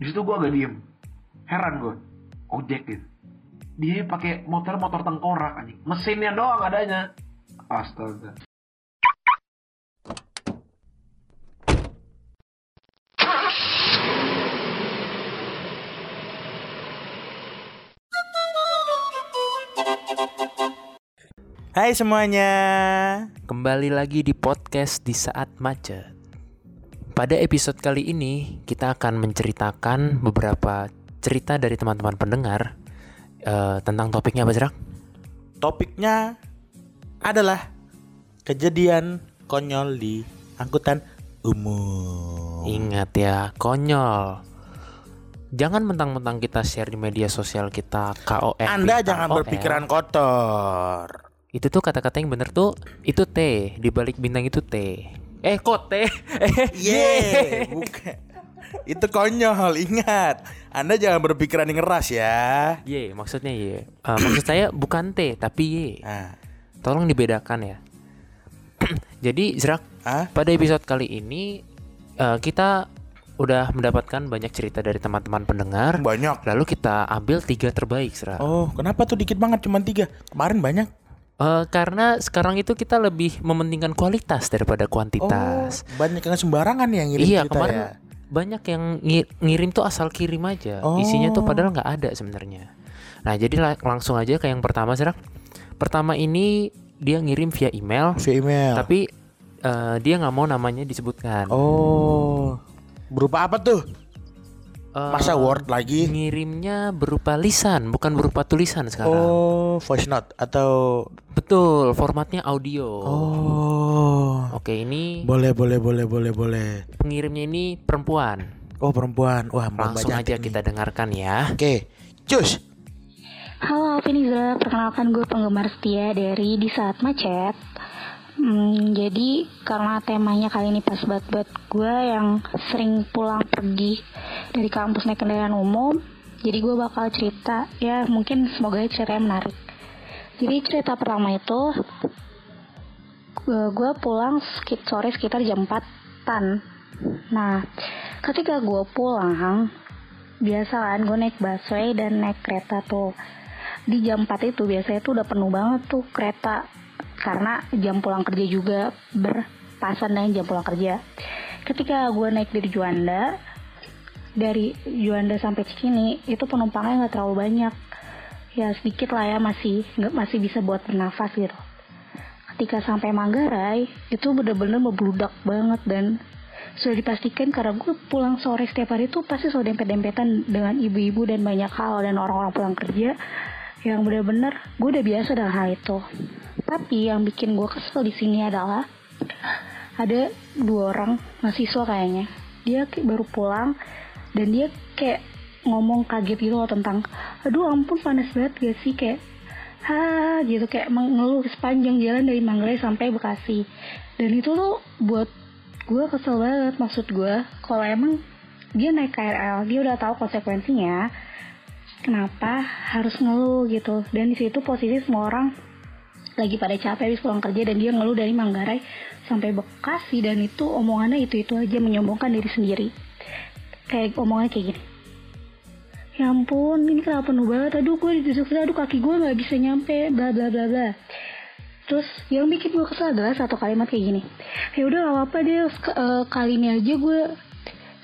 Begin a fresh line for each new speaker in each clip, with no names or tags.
di situ gue agak diem. Heran gue ojek gitu. Dia pakai motor motor tengkorak anjing. Mesinnya doang adanya. Astaga.
Hai semuanya, kembali lagi di podcast di saat macet. Pada episode kali ini kita akan menceritakan beberapa cerita dari teman-teman pendengar uh, tentang topiknya apa Jerak?
Topiknya adalah kejadian konyol di angkutan umum.
Ingat ya, konyol. Jangan mentang-mentang kita share di media sosial kita KOF.
Anda jangan berpikiran kotor.
Itu tuh kata-kata yang bener tuh itu T di balik bintang itu T. Eh kok T? Eh
yeah, bukan. Itu konyol, ingat. Anda jangan berpikiran yang keras ya.
Ye, maksudnya ye. Uh, maksud saya bukan T tapi ye. Nah. Tolong dibedakan ya. Jadi Zrak, ah? pada episode kali ini uh, kita udah mendapatkan banyak cerita dari teman-teman pendengar.
Banyak.
Lalu kita ambil tiga terbaik, Zrak.
Oh, kenapa tuh dikit banget cuma tiga? Kemarin banyak.
Uh, karena sekarang itu kita lebih mementingkan kualitas daripada kuantitas.
Oh, banyak yang sembarangan yang ngirim
iya,
kita
kemarin
ya.
Banyak yang ngirim tuh asal kirim aja. Oh. Isinya tuh padahal nggak ada sebenarnya. Nah, jadi langsung aja ke yang pertama, Serak. Pertama ini dia ngirim via email.
Via email.
Tapi uh, dia nggak mau namanya disebutkan.
Oh. Berupa apa tuh?
Uh,
Masa Word lagi?
Ngirimnya berupa lisan, bukan berupa tulisan sekarang.
Oh, voice note atau
betul, formatnya audio.
Oh.
Oke, ini
Boleh, boleh, boleh, boleh, boleh.
Pengirimnya ini perempuan.
Oh, perempuan. Wah,
langsung aja
ini.
kita dengarkan ya.
Oke. Cus.
Halo, Alvin Izra. Perkenalkan gue penggemar setia dari Di Saat Macet. Hmm, jadi karena temanya kali ini pas banget buat gue yang sering pulang pergi dari kampus naik kendaraan umum, jadi gue bakal cerita ya mungkin semoga ceritanya menarik. Jadi cerita pertama itu gue pulang sekit sore sekitar jam 4-an. Nah, ketika gue pulang, biasa kan gue naik busway dan naik kereta tuh. Di jam 4 itu biasanya tuh udah penuh banget tuh kereta karena jam pulang kerja juga berpasan dengan jam pulang kerja. Ketika gue naik dari Juanda, dari Juanda sampai Cikini itu penumpangnya nggak terlalu banyak, ya sedikit lah ya masih nggak masih bisa buat bernafas gitu. Ketika sampai Manggarai itu bener-bener membludak banget dan sudah dipastikan karena gue pulang sore setiap hari itu pasti sudah dempet-dempetan dengan ibu-ibu dan banyak hal dan orang-orang pulang kerja yang bener-bener gue udah biasa dengan hal itu tapi yang bikin gue kesel di sini adalah ada dua orang mahasiswa kayaknya. Dia baru pulang dan dia kayak ngomong kaget gitu loh tentang aduh ampun panas banget gak sih? Kayak ha gitu kayak mengeluh sepanjang jalan dari Manggarai sampai Bekasi. Dan itu tuh buat gue kesel banget maksud gue kalau emang dia naik KRL dia udah tahu konsekuensinya kenapa harus ngeluh gitu. Dan di situ posisi semua orang lagi pada capek habis pulang kerja dan dia ngeluh dari Manggarai sampai Bekasi dan itu omongannya itu itu aja menyombongkan diri sendiri. Kayak omongannya kayak gini. Ya ampun ini kenapa penuh banget? Aduh gue ditusuk aduh kaki gue nggak bisa nyampe. Bla bla bla bla. Terus yang bikin gue kesel adalah satu kalimat kayak gini. Ya udah gak apa-apa deh. Uh, kali ini aja gue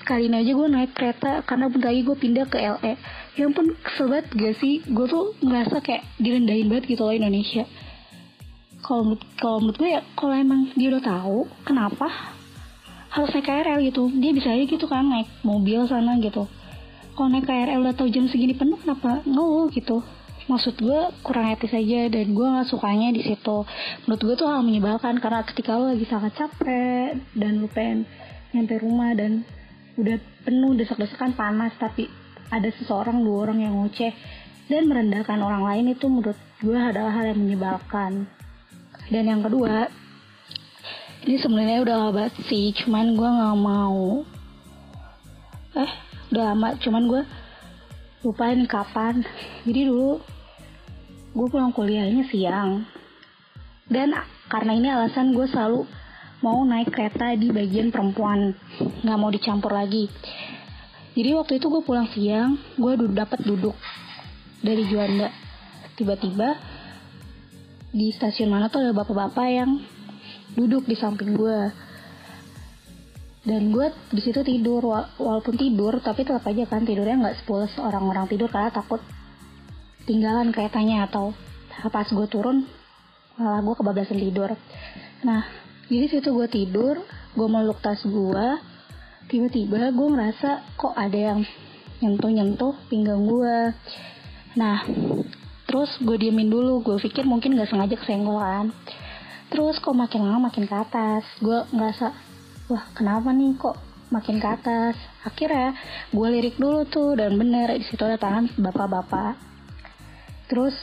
kali ini aja gue naik kereta karena bentar lagi gue pindah ke LE ya ampun kesel banget gak sih? Gue tuh ngerasa kayak direndahin banget gitu loh Indonesia kalau kalau menurut gue ya kalau emang dia udah tahu kenapa harus naik KRL gitu dia bisa aja gitu kan naik mobil sana gitu. Kalau naik KRL udah tahu jam segini penuh kenapa ngeluh gitu. Maksud gue kurang etis aja dan gue nggak sukanya di situ. Menurut gue tuh hal menyebalkan karena ketika lo lagi sangat capek dan lo pengen nyampe rumah dan udah penuh desak-desakan panas tapi ada seseorang dua orang yang ngoceh dan merendahkan orang lain itu menurut gue adalah hal yang menyebalkan dan yang kedua ini sebenarnya udah lama sih cuman gue nggak mau. Eh udah lama cuman gue lupa ini kapan. Jadi dulu gue pulang kuliahnya siang. Dan karena ini alasan gue selalu mau naik kereta di bagian perempuan nggak mau dicampur lagi. Jadi waktu itu gue pulang siang, gue dapat duduk dari Juanda. Tiba-tiba di stasiun mana tuh ada bapak-bapak yang duduk di samping gue. Dan gue di situ tidur, wa- walaupun tidur, tapi tetap aja kan tidurnya nggak sepules orang-orang tidur karena takut tinggalan keretanya atau pas gue turun malah gue kebablasan tidur. Nah, jadi situ gue tidur, gue meluk tas gue, tiba-tiba gue ngerasa kok ada yang nyentuh-nyentuh pinggang gue. Nah, terus gue diemin dulu, gue pikir mungkin gak sengaja kesenggol kan. Terus kok makin lama makin ke atas, gue ngerasa, wah kenapa nih kok makin ke atas. Akhirnya gue lirik dulu tuh dan bener di situ ada tangan bapak-bapak. Terus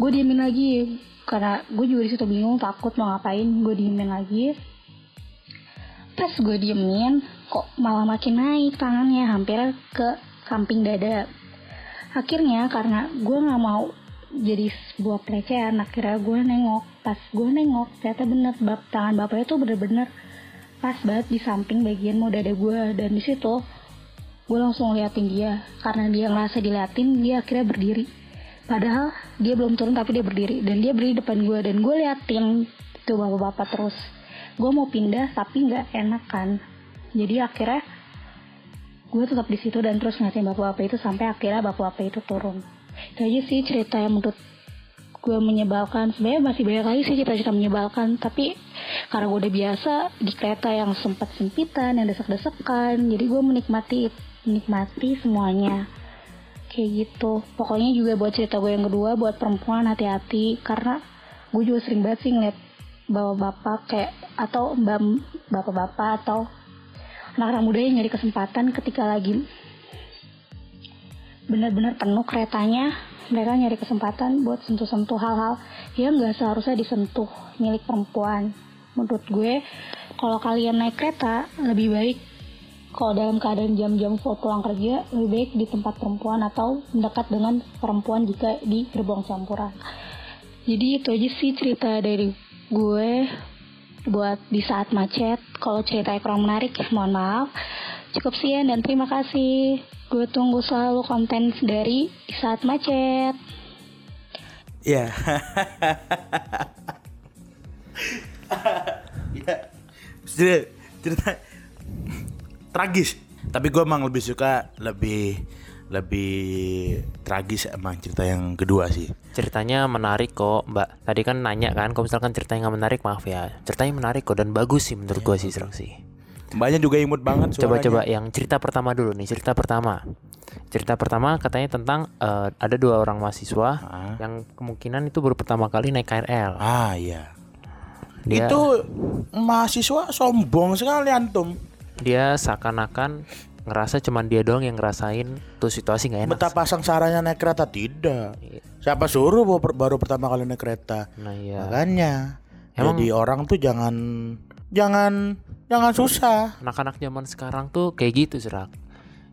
gue diemin lagi karena gue juga di situ bingung takut mau ngapain gue diemin lagi pas gue diemin kok malah makin naik tangannya hampir ke samping dada akhirnya karena gue nggak mau jadi sebuah pelecehan. Akhirnya gue nengok. Pas gue nengok ternyata bener bab tangan bapaknya tuh bener-bener pas banget di samping bagian mau dada gue. Dan di situ gue langsung liatin dia. Karena dia ngerasa diliatin dia akhirnya berdiri. Padahal dia belum turun tapi dia berdiri. Dan dia berdiri depan gue. Dan gue liatin tuh bapak-bapak terus. Gue mau pindah tapi nggak enak kan. Jadi akhirnya gue tetap di situ dan terus ngeliatin bapak-bapak itu sampai akhirnya bapak-bapak itu turun itu aja sih cerita yang menurut gue menyebalkan. Sebenarnya masih banyak lagi sih cerita-cerita menyebalkan. Tapi karena gue udah biasa di kereta yang sempat sempitan yang desek-desekan jadi gue menikmati menikmati semuanya. Kayak gitu. Pokoknya juga buat cerita gue yang kedua buat perempuan hati-hati. Karena gue juga sering banget sih ngeliat bapak-bapak kayak atau bapak-bapak atau anak-anak muda yang nyari kesempatan ketika lagi benar-benar penuh keretanya. Mereka nyari kesempatan buat sentuh-sentuh hal-hal yang nggak seharusnya disentuh milik perempuan. Menurut gue kalau kalian naik kereta lebih baik kalau dalam keadaan jam-jam pulang kerja lebih baik di tempat perempuan atau mendekat dengan perempuan jika di gerbong campuran. Jadi itu aja sih cerita dari gue buat di saat macet. Kalau cerita kurang menarik mohon maaf. Cukup sekian dan terima kasih gue tunggu selalu konten dari di saat macet
Ya. ya. Cerita, cerita tragis. Tapi gue emang lebih suka lebih lebih tragis emang cerita yang kedua sih.
Ceritanya menarik kok, Mbak. Tadi kan nanya kan, kalau misalkan ceritanya nggak menarik, maaf ya. Ceritanya menarik kok dan bagus sih menurut gua sih, Serang sih.
Mbaknya juga imut banget suaranya.
Coba-coba yang cerita pertama dulu nih, cerita pertama. Cerita pertama katanya tentang eh, ada dua orang mahasiswa
Ah.
yang kemungkinan itu baru pertama kali naik KRL.
Ah iya.
Dia
Itu mahasiswa sombong sekali antum.
dia seakan-akan ngerasa cuman dia doang yang ngerasain tuh situasi nggak enak.
Betapa sengsaranya naik kereta tidak.
Iya.
Siapa suruh baru, baru pertama kali naik kereta?
Nah iya.
Makanya.
Emang-
Jadi orang tuh jangan jangan jangan susah.
Anak-anak zaman sekarang tuh kayak gitu serak.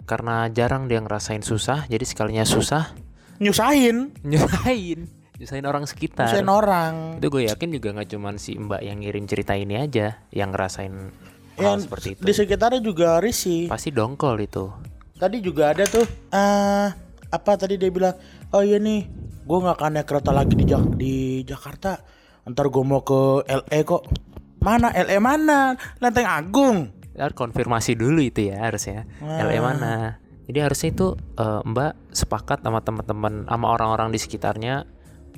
Karena jarang dia ngerasain susah, jadi sekalinya susah
Nyusahin,
nyusahin, nyusahin orang sekitar.
nyusahin orang.
Itu gue yakin juga nggak cuman si Mbak yang ngirim cerita ini aja yang ngerasain hal
Yang
seperti itu.
di sekitarnya juga risih.
Pasti dongkol itu.
Tadi juga ada tuh eh apa tadi dia bilang, "Oh iya nih, gua nggak akan naik kereta lagi di Jak- di Jakarta. Ntar gue mau ke LE kok." Mana LE mana? Lenteng Agung.
Ya, konfirmasi dulu itu ya harusnya. LE mana? Jadi harusnya itu eh, Mbak sepakat sama teman-teman sama orang-orang di sekitarnya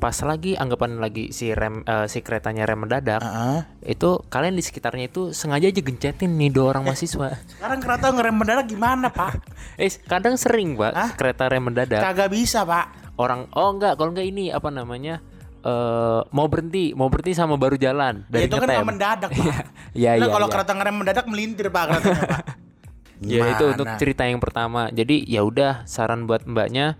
pas lagi anggapan lagi si rem eh, si keretanya rem mendadak
Heeh.
itu kalian di sekitarnya itu sengaja aja gencetin nih dua orang mahasiswa.
Sekarang kereta ngerem mendadak gimana, Pak?
eh kadang sering pak
Hah?
kereta rem mendadak
Kagak bisa, Pak.
orang oh enggak kalau enggak ini apa namanya eh mau berhenti mau berhenti sama baru jalan
Ya,
dari
itu kan
ngetem.
nggak mendadak, Pak.
Iya iya.
kalau
iya.
kereta ngerem mendadak melintir, Pak, keretanya, Pak.
Ya itu untuk cerita yang pertama. Jadi ya udah saran buat mbaknya.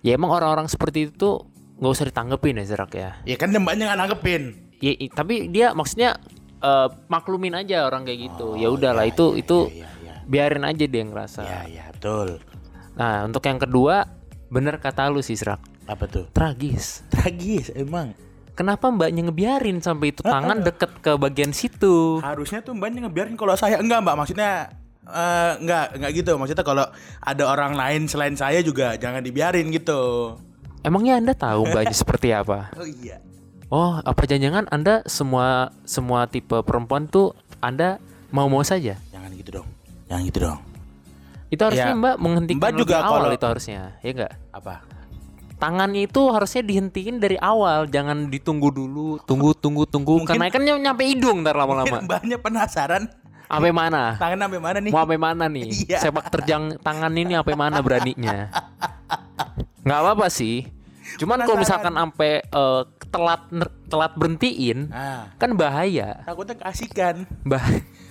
Ya emang orang-orang seperti itu tuh nggak usah ditanggepin ya Zerak ya.
Ya kan mbaknya nggak nanggepin.
Ya, tapi dia maksudnya eh, maklumin aja orang kayak gitu. ya udahlah itu itu
Iya, iya.
biarin aja dia ngerasa.
Ya, ya, betul.
Nah untuk yang kedua bener kata lu sih Zerak.
Apa tuh?
Tragis.
Tragis emang.
Kenapa mbaknya ngebiarin sampai itu tangan deket ke bagian situ?
Harusnya tuh mbaknya ngebiarin kalau saya enggak mbak maksudnya Eh, enggak, enggak gitu. Maksudnya kalau ada orang lain selain saya juga jangan dibiarin gitu.
Emangnya Anda tahu mbaknya seperti apa?
Oh iya.
Oh, apa jangan-jangan Anda semua semua tipe perempuan tuh Anda mau-mau saja?
Jangan gitu dong. Jangan gitu dong.
Itu harusnya
Ya,
Mbak menghentikan
Mbak juga
awal
kalau-
itu harusnya, ya enggak?
Apa?
Tangannya itu harusnya dihentiin dari awal, jangan ditunggu dulu, tunggu tunggu tunggu
Mungkin-
karena kan ny- nyampe hidung ntar lama-lama.
Mbaknya penasaran
Sampai mana?
tangan sampai mana nih?
Mau sampai mana nih?
Iya.
Sepak terjang tangan ini sampai mana beraninya? Nggak apa-apa sih. Cuman kalau misalkan sampai eh, telat telat berhentiin,
Ah,
kan bahaya.
takutnya keasikan.
Bah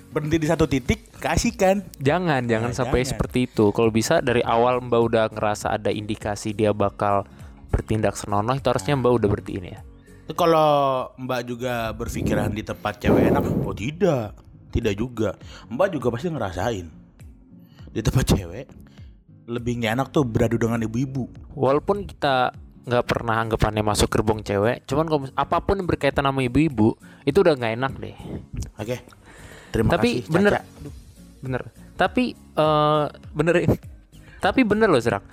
Berhenti di satu titik keasikan.
jangan jangan
Nah,
sampai
jangan.
seperti itu. Kalau bisa dari awal Mbak udah ngerasa ada indikasi dia bakal bertindak senonoh, itu harusnya Mbak udah bertiin ya.
Itu Kalau Mbak juga berpikiran di tempat cewek enak, oh tidak, tidak juga. Mbak juga pasti ngerasain di tempat cewek lebih nggak enak tuh beradu dengan ibu-ibu.
Walaupun kita nggak pernah anggapannya masuk gerbong cewek, cuman kalau apa pun yang berkaitan sama ibu-ibu itu udah nggak enak deh.
Oke, terima
Tapi
kasih.
bener,
Caca.
bener. Tapi eh bener, tapi bener loh Zerak.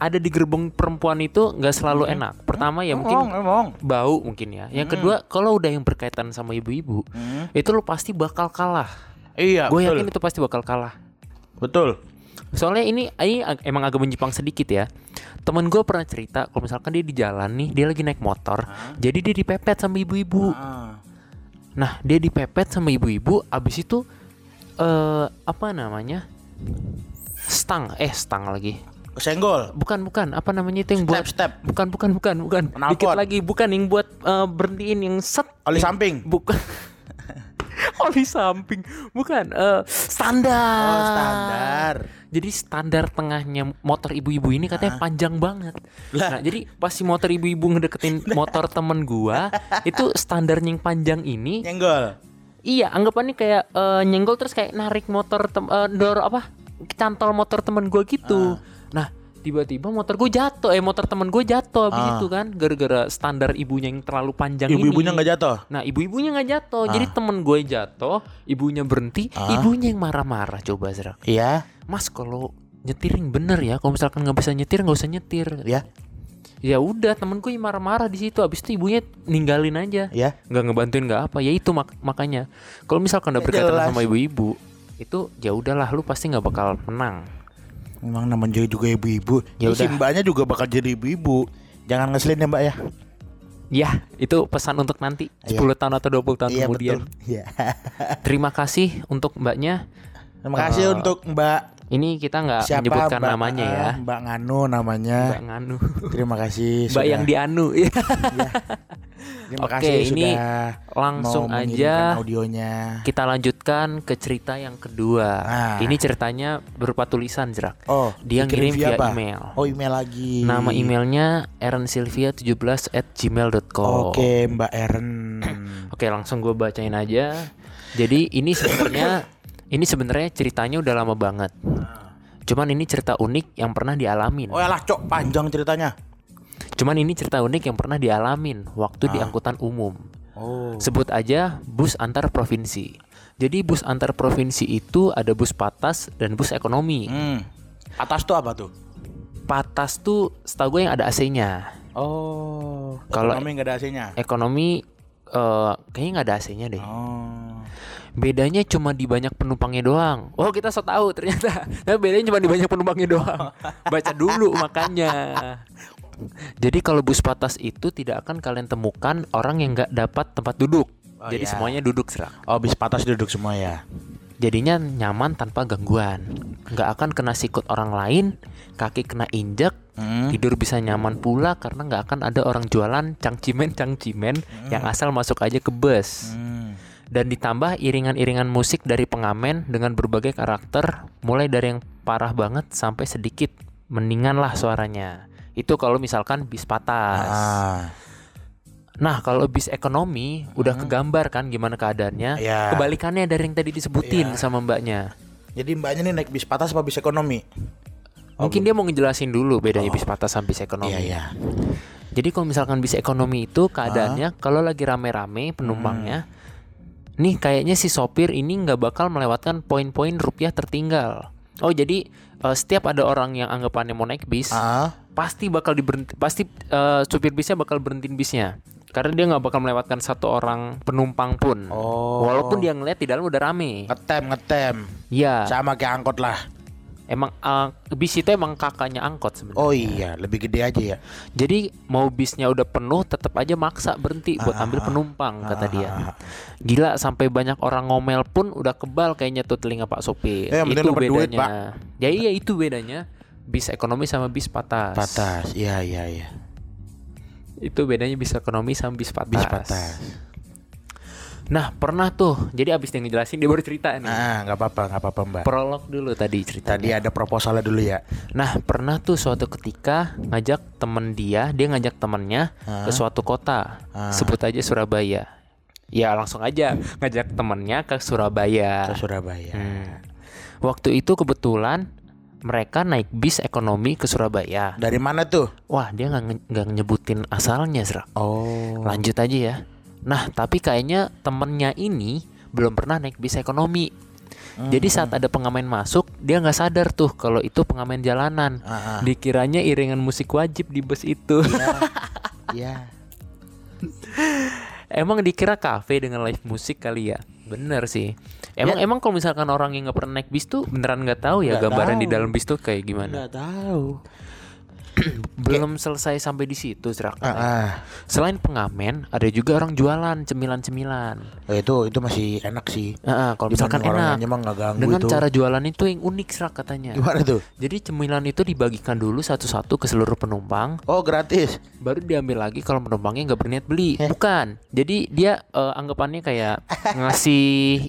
Ada di gerbong perempuan itu nggak selalu enak. Pertama ya mungkin
Emang, emang.
bau mungkin ya. Yang kedua kalau udah yang berkaitan sama ibu-ibu,
Hmm.
itu lo pasti bakal kalah.
Iya,
Gue yakin itu pasti bakal kalah.
Betul.
Soalnya ini, ini emang agak menyimpang sedikit ya. Temen gue pernah cerita kalau misalkan dia di jalan nih, dia lagi naik motor, jadi dia dipepet sama ibu-ibu.
Ah.
Nah, dia dipepet sama ibu-ibu, abis itu eh apa namanya? Stang, eh stang lagi.
Kesenggol.
Bukan, bukan. Apa namanya itu yang buat?
Step, step.
Bukan, bukan, bukan, bukan.
Knalpot.
Dikit lagi, bukan yang buat eh, berhentiin yang set.
Oli samping.
Bukan. Oli samping, bukan. eh standar.
Oh, standar.
Jadi standar tengahnya motor ibu-ibu ini katanya panjang banget.
Lah.
Nah, jadi pas si motor ibu-ibu ngedeketin motor temen gua, itu standarnya yang panjang ini,
Nyenggol.
iya anggapannya kayak eh, nyenggol terus kayak narik motor tem eh, dor apa? Cantol motor temen gua gitu. Nah, tiba-tiba motor gue jatuh, eh motor temen gue jatuh habis
Ah.
itu kan gara-gara standar ibunya yang terlalu panjang
Ibu-ibunya nggak jatuh.
Nah, ibu-ibunya nggak jatuh. Jadi temen gue jatuh, ibunya berhenti,
Ah.
ibunya yang marah-marah coba Zerak.
Iya,
Mas kalau nyetir yang bener ya kalau misalkan nggak bisa nyetir nggak usah nyetir
ya,
ya udah temenku yang marah-marah di situ abis itu ibunya ninggalin aja
ya.
nggak ngebantuin nggak apa ya itu mak- makanya kalau misalkan udah berkaitan sama ibu-ibu itu ya udahlah lu pasti nggak bakal menang
Memang namanya juga ibu-ibu.
Ya
Ya si mbaknya juga bakal jadi ibu-ibu. Jangan ngeselin ya mbak ya.
ya itu pesan untuk nanti
Iya.
10 tahun atau 20 tahun
Iya
kemudian
betul. Iya.
terima kasih untuk mbaknya
Terima kasih
Eh,
untuk mbak
ini kita nggak menyebutkan
Mbak,
namanya
eh,
ya
Mbak Nganu namanya.
mbak Nganu
Terima kasih.
mbak
sudah-
yang dianu
Terima
Oke,
kasih
ini
sudah
langsung
mau
aja
audionya.
kita lanjutkan ke cerita yang kedua
Ah.
ini ceritanya berupa tulisan jerak
Oh,
Dia ngirim via
apa?
email.
Oh, email lagi.
Nama emailnya erensilvia17 at gmail.com
Oke, Mbak Eren.
Oke langsung gue bacain aja Jadi ini sebenarnya Ini sebenarnya ceritanya udah lama banget Cuman ini cerita unik yang pernah dialamin
Oh, alah, Cok, panjang ceritanya.
Cuman ini cerita unik yang pernah dialamin Waktu di angkutan umum
Oh.
Sebut aja bus antar provinsi Jadi bus antar provinsi itu ada bus patas dan bus ekonomi
Hmm. Atas tuh apa tuh?
Patas tuh setahu gue yang ada AC-nya
Oh.
Kalau-
ekonomi nggak ada AC-nya.
Ekonomi eh, kayaknya nggak ada AC-nya deh.
Oh.
Bedanya cuma di banyak penumpangnya doang. Oh kita so tahu ternyata. Tapi bedanya cuma di banyak penumpangnya doang. Baca dulu makanya. Jadi kalau bus patas itu tidak akan kalian temukan orang yang nggak dapat tempat duduk.
Oh,
Jadi
iya.
semuanya duduk serak.
Oh, bis patas duduk semua ya.
Jadinya nyaman tanpa gangguan. Nggak akan kena sikut orang lain, kaki kena injek,
Hmm.
tidur bisa nyaman pula karena nggak akan ada orang jualan cangcimen cangcimen yang asal masuk aja ke bus.
Hmm.
Dan ditambah iringan-iringan musik dari pengamen dengan berbagai karakter mulai dari yang parah banget sampai sedikit mendingan lah suaranya itu kalau misalkan bis patas
Ah.
nah kalau bis ekonomi udah kegambar kan gimana keadaannya
Iya.
kebalikannya dari yang tadi disebutin
Iya.
sama mbaknya
Jadi mbaknya nih naik bis patas apa bis ekonomi?
mungkin dia mau ngejelasin dulu bedanya bis patas sama bis ekonomi
Iya, iya.
Jadi kalau misalkan bis ekonomi itu keadaannya kalau lagi rame-rame penumpangnya, nih kayaknya si sopir ini nggak bakal melewatkan poin-poin rupiah tertinggal. Oh jadi eh, setiap ada orang yang anggapannya mau naik bis,
Ah,
pasti bakal diberhenti, pasti eh, supir bisnya bakal berhentiin bisnya. Karena dia nggak bakal melewatkan satu orang penumpang pun.
Oh.
Walaupun dia ngeliat di dalam udah rame.
ngetem ngetem.
Iya.
Sama kayak angkot lah.
Emang eh, bis itu emang kakaknya angkot sebenarnya.
Oh iya, lebih gede aja ya.
Jadi mau bisnya udah penuh tetap aja maksa berhenti buat
Ah,
ambil
ah,
penumpang kata
ah,
dia.
ah, ah.
Gila sampai banyak orang ngomel pun udah kebal kayaknya tuh telinga Pak sopir.
Eh, yang penting
itu
dapat duit,
bedanya. Ya iya itu bedanya. Bis ekonomi sama bis patas.
Patas. Iya iya iya.
Itu bedanya bis ekonomi sama bis patas.
Bis patas.
Nah, pernah tuh. Jadi abis dia ngejelasin dia baru cerita nih.
Ah, nggak apa-apa, nggak apa-apa, Mbak.
Prolog dulu tadi ceritanya.
Tadi ada proposalnya dulu ya.
Nah, pernah tuh suatu ketika ngajak temen dia, dia ngajak temennya ke suatu kota,
Ah.
sebut aja Surabaya. Ya langsung aja ngajak temennya ke Surabaya.
Ke Surabaya.
Hmm. Waktu itu kebetulan mereka naik bis ekonomi ke Surabaya.
Dari mana tuh?
Wah, dia nggak nggak nyebutin asalnya, Serak.
Oh.
Lanjut aja ya. Nah, tapi kayaknya temennya ini belum pernah naik bis ekonomi. Jadi saat ada pengamen masuk, dia nggak sadar tuh kalau itu pengamen jalanan.
Ah, ah.
Dikiranya iringan musik wajib di bus itu.
Iya.
emang dikira kafe dengan live musik kali ya? Bener sih. Emang emang kalau misalkan orang yang nggak pernah naik bis tuh beneran nggak tahu ya
Nggak
gambaran di
tahu.
dalam bis tuh kayak gimana?
Nggak tahu.
Belum selesai sampai di situ, Serak.
Ah, ah.
Selain pengamen, ada juga orang jualan cemilan-cemilan.
Oh, itu itu masih enak sih.
Ah, ah, kalau misalkan enak. Dengan
itu.
cara jualan itu yang unik serak katanya.
Gimana tuh?
Jadi cemilan itu dibagikan dulu satu-satu ke seluruh penumpang,
Oh, gratis.
baru diambil lagi kalau penumpangnya nggak berniat beli.
Eh.
Bukan. Jadi dia eh, anggapannya kayak ngasih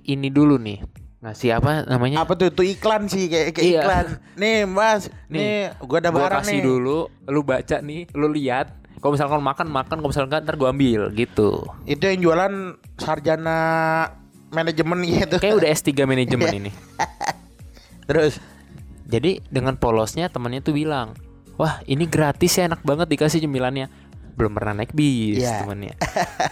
ini dulu nih. Ngasih apa namanya?
Apa tuh? Itu iklan sih kayak kayak
Iya.
iklan. Nih, Mas.
Nih,
Nih, gua ada
Gua
barang
kasih
nih.
dulu, lu baca nih, lu lihat. Kalau misalkan makan makan, kalau misalkan ntar gua ambil gitu.
Itu yang jualan sarjana manajemen gitu.
Kayak udah S3 manajemen ini.
Terus
Jadi dengan polosnya temannya tuh bilang, wah ini gratis ya enak banget dikasih cemilannya. Belum pernah naik bis
Iya.
temennya.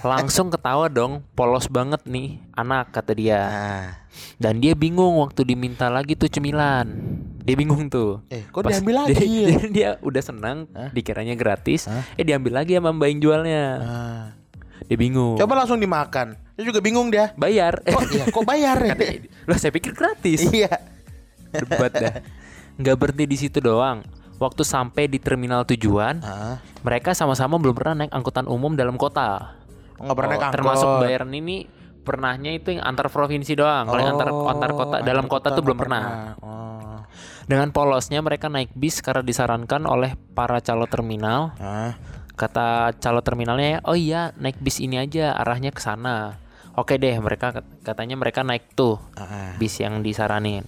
Langsung ketawa dong, polos banget nih anak kata dia.
nah.
Dan dia bingung waktu diminta lagi tuh cemilan. Dia bingung tuh.
Eh, kok
Pas-
diambil lagi?
Dia, dia, dia udah senang,
Hah?
dikiranya gratis.
Hah?
Eh diambil lagi sama mbak yang jualnya.
Ah.
Dia bingung.
Coba langsung dimakan. Dia juga bingung dia.
bayar.
Kok iya, kok bayar ya?
Loh saya pikir gratis.
Iya.
Debat dah. Nggak berhenti di situ doang. Waktu sampai di terminal tujuan,
Ah,
mereka sama-sama belum pernah naik angkutan umum dalam kota.
nggak pernah naik
Oh,
angkot.
termasuk bayaran ini pernahnya itu yang antar provinsi doang. Kalau yang antar antar kota
Oh,
dalam
antar
kota tuh belum pernah.
Oh.
Dengan polosnya mereka naik bis karena disarankan oleh para calo terminal.
Ah,
Kata calo terminalnya, "Oh iya, naik bis ini aja, arahnya ke sana." Oke deh, mereka katanya mereka naik tuh
ah.
bis yang disaranin.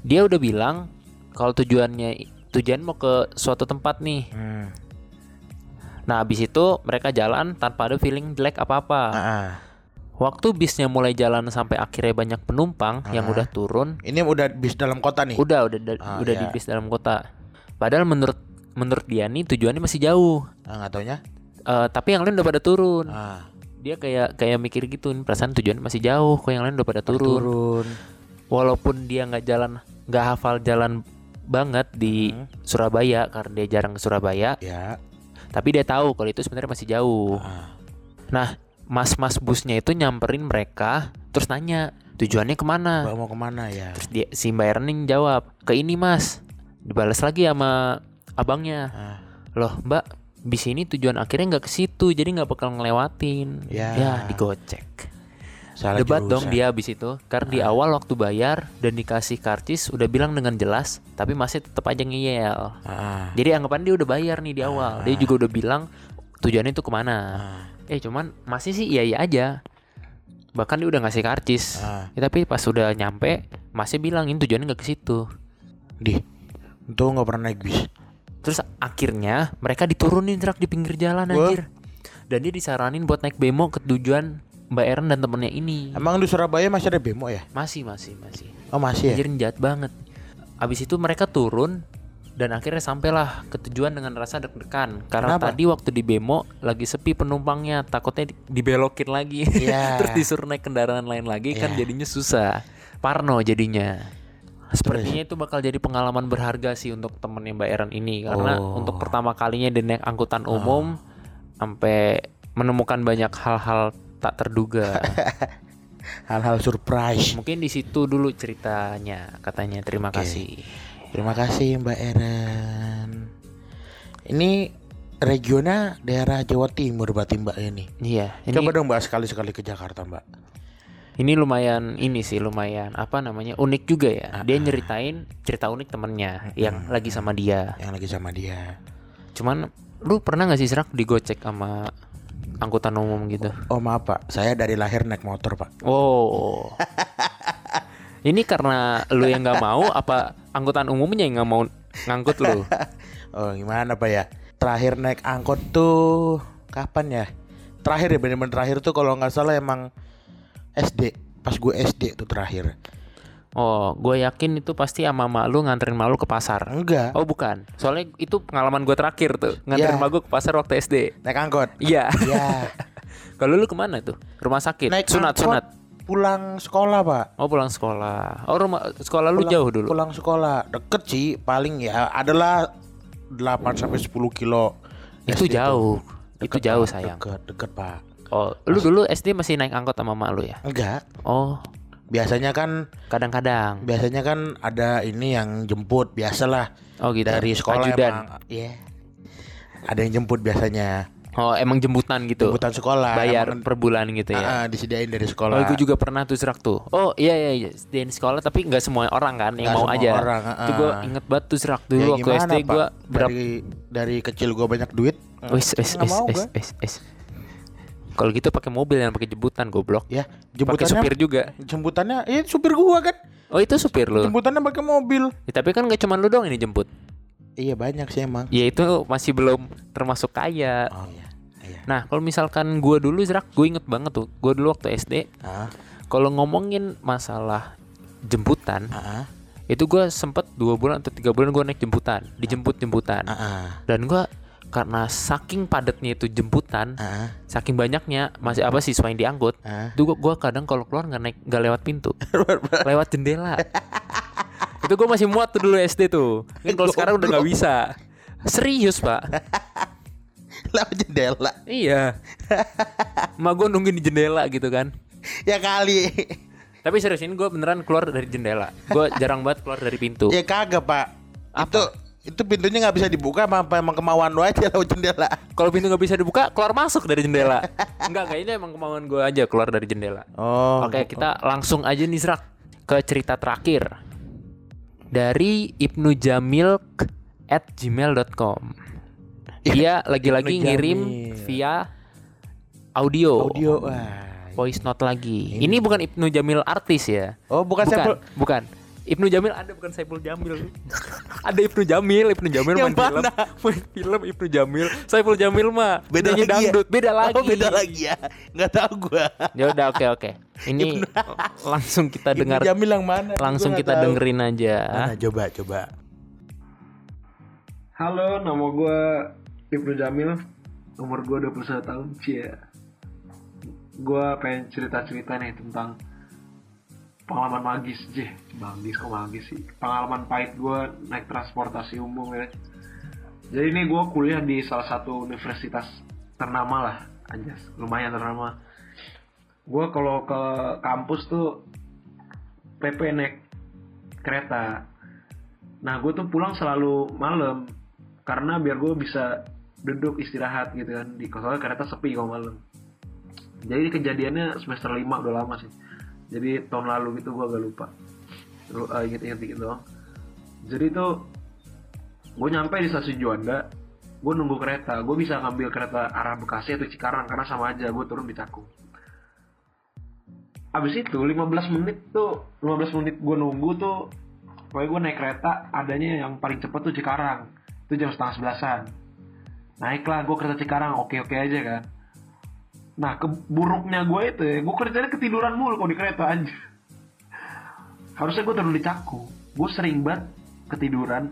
Dia udah bilang kalau tujuannya tujuan mau ke suatu tempat nih.
Hmm.
Nah, habis itu mereka jalan tanpa ada feeling jelek apa-apa.
Ah, ah.
Waktu bisnya mulai jalan sampai akhirnya banyak penumpang yang
Ah.
udah turun,
Ini udah bis dalam kota nih.
udah udah da-
Ah,
udah
iya.
di bis dalam kota. Padahal menurut menurut dia nih tujuannya masih jauh.
Ah, nggak taunya?
Eh, tapi yang lain udah pada turun.
Ah,
Dia kayak kayak mikir gitu, "Ini perasaan tujuan masih jauh, kok yang lain udah pada turun.
turun.
Walaupun dia nggak jalan, nggak hafal jalan banget di
Hmm.
Surabaya karena dia jarang ke Surabaya,
Ya.
tapi dia tahu kalau itu sebenarnya masih jauh.
Ah.
Nah, mas-mas busnya itu nyamperin mereka, terus nanya tujuannya ke mana.
Mbak mau ke mana ya?
Terus dia si Mbak Erning jawab ke ini mas. Dibalas lagi sama abangnya.
Ah.
Loh Mbak, bis ini tujuan akhirnya nggak ke situ, jadi nggak bakal ngelewatin.
Ya.
digocek.
Salah
Debat
jurusan.
dong dia abis itu, karena di awal waktu bayar dan dikasih karcis udah bilang dengan jelas, tapi masih tetap aja ngeyel.
Ah.
Jadi anggapan dia udah bayar nih di awal. Dia juga udah bilang tujuannya itu ke mana.
Ah.
Eh cuman masih sih iya iya aja. Bahkan dia udah ngasih karcis.
Ah.
Ya, tapi pas udah nyampe masih bilang ini tujuannya nggak ke situ.
Di. Untung nggak pernah naik bis.
Terus akhirnya mereka diturunin truk di pinggir jalan
Wah.
anjir. Dan dia disaranin buat naik bemo ke tujuan Mbak Eren dan temennya ini.
Emang di Surabaya masih ada bemo ya?
Masih masih masih.
Oh masih ya?
Anjir jahat banget. Abis itu mereka turun dan akhirnya sampailah ke tujuan dengan rasa deg-degan karena
Kenapa?
tadi waktu di bemo lagi sepi penumpangnya takutnya di- dibelokin lagi
Iya.
terus disuruh naik kendaraan lain lagi kan
Iya.
jadinya susah parno jadinya sepertinya itu bakal jadi pengalaman berharga sih untuk temennya Mbak Eran ini karena
Oh.
untuk pertama kalinya dia naik angkutan umum sampai menemukan banyak hal-hal tak terduga
Hal-hal surprise.
mungkin di situ dulu ceritanya katanya terima
Oke.
kasih
Terima kasih Mbak Eren. Ini regionnya daerah Jawa Timur berarti Mbak ini.
iya ini
Coba dong Mbak sekali-sekali ke Jakarta Mbak.
Ini lumayan ini sih lumayan apa namanya unik juga ya. Dia nyeritain cerita unik temennya yang lagi sama dia.
Yang lagi sama dia.
Cuman lu pernah nggak sih serak digocek sama angkutan umum gitu?
Oh maaf Pak, saya dari lahir naik motor Pak.
Oh. ini karena lu yang nggak mau apa angkutan umumnya yang nggak mau ngangkut lu?
Oh gimana Pak ya? Terakhir naik angkot tuh kapan ya? Terakhir ya bener-bener terakhir tuh kalau nggak salah emang SD. Pas gue SD tuh terakhir.
Oh, gue yakin itu pasti sama mak lu nganterin mak lu ke pasar.
Enggak.
Oh bukan, soalnya itu pengalaman gue terakhir tuh nganterin
Ya.
mak gue ke pasar waktu SD.
Naik angkot.
Iya.
Ya.
Kalau lu ke mana tuh? Rumah sakit?
naik
sunat,
angkot
sunat.
Pulang sekolah Pak.
Oh pulang sekolah. Oh rumah sekolah lu
Pulang-
jauh dulu.
Pulang sekolah deket sih paling ya adalah 8 sampai 10 kilo.
Itu
SD
jauh. Itu
Deket,
jauh
Pak.
sayang.
Deket, deket Pak.
Oh, lu dulu SD masih naik angkot sama mak lu ya?
Enggak.
Oh,
Biasanya kan
kadang-kadang.
biasanya kan ada ini yang jemput biasalah
Oh gitu.
dari sekolah
Ajudan.
emang. Iya. Ada yang jemput biasanya.
Oh, emang jemputan gitu.
Jemputan sekolah.
Bayar
emang-
per bulan gitu ya.
Ah, disediain dari
Oh,
sekolah.
gue juga pernah tuh serak tuh. Oh iya iya iya, di sekolah tapi nggak semua orang kan yang
Nggak
mau aja.
orang,
Itu gue inget banget tuh serak
Ya
dulu waktu
gimana,
SD gue berapa?
dari dari kecil gua banyak duit.
Wis wis wis wis wis. Kalau gitu pakai mobil yang pakai jemputan goblok.
Ya,
Pakai
jemputannya
supir juga.
jemputannya iya supir gua kan.
Oh itu supir lu.
Jemputannya pakai mobil.
Ya, tapi kan gak cuma lu dong ini jemput.
Iya banyak sih emang.
Ya itu masih belum termasuk kaya.
Oh iya. Iya.
Nah kalau misalkan gua dulu Zrak, gue inget banget tuh. Gue dulu waktu SD,
Ah,
kalau ngomongin masalah jemputan,
ah,
itu gue sempet dua bulan atau tiga bulan gue naik jemputan, dijemput jemputan.
ah,
Dan gua karena saking padatnya itu jemputan,
ah,
saking banyaknya masih apa siswa yang diangkut, itu gua, gua kadang kalau keluar nggak naik nggak lewat pintu, lewat jendela. itu gue masih muat tuh dulu SD tuh. Kan kalau sekarang udah nggak bisa. Serius pak?
Lewat jendela.
Iya. Ma gue nungguin di jendela gitu kan.
Ya kali.
Tapi serius ini gue beneran keluar dari jendela. Gue jarang banget keluar dari pintu.
Ya kagak, Pak.
Apa?
Itu itu pintunya nggak bisa dibuka apa, apa emang kemauan lu aja lewat jendela.
Kalau pintu nggak bisa dibuka, keluar masuk dari jendela. Enggak, enggak ini emang kemauan gue aja keluar dari jendela.
Oh.
Oke, kita langsung aja nih Zrak ke cerita terakhir dari Ibnu Jamil at gmail.com. Dia lagi-lagi ngirim via audio,
Audio. Wah.
voice note lagi. Ini bukan Ibnu Jamil artis ya?
Oh, bukan,
bukan, bukan. Ibnu Jamil ada bukan Saiful Jamil. ada Ibnu Jamil, Ibnu Jamil main film,
mana?
main film Ibnu Jamil. Saiful Jamil mah
Beda lagi ya?
dangdut, beda lagi.
Oh, beda lagi ya. Nggak tahu gua.
Ya udah oke oke. Ini langsung kita
Ibnu
dengar
Jamil yang mana?
langsung
Gua
kita
tahu.
dengerin aja.
Mana coba coba.
Halo, nama gue Ibnu Jamil, umur gue 21 tahun, cie. Gue pengen cerita-cerita nih tentang pengalaman magis, jeh. Magis kok magis sih? Pengalaman pahit gue naik transportasi umum ya. Jadi ini gue kuliah di salah satu universitas ternama lah, anjas, lumayan ternama. Gue kalau ke kampus tuh PP naik kereta. Nah gue tuh pulang selalu malam karena biar gue bisa duduk istirahat gitu kan di soalnya kereta sepi kalau malam. Jadi kejadiannya semester 5 udah lama sih. Jadi tahun lalu gitu gue agak lupa. Lu uh, inget-inget dikit doang. Jadi tuh gue nyampe di stasiun Juanda, gue nunggu kereta. Gue bisa ngambil kereta arah Bekasi atau Cikarang karena sama aja gue turun di Cakung. Abis itu 15 menit tuh 15 menit gue nunggu tuh Pokoknya gue naik kereta adanya yang paling cepet tuh Cikarang Itu jam setengah sebelasan Naiklah gue kereta Cikarang oke-oke aja kan Nah keburuknya gue itu ya Gue kerjanya ketiduran mulu kalau di kereta aja Harusnya gue turun di Cakung Gue sering banget ketiduran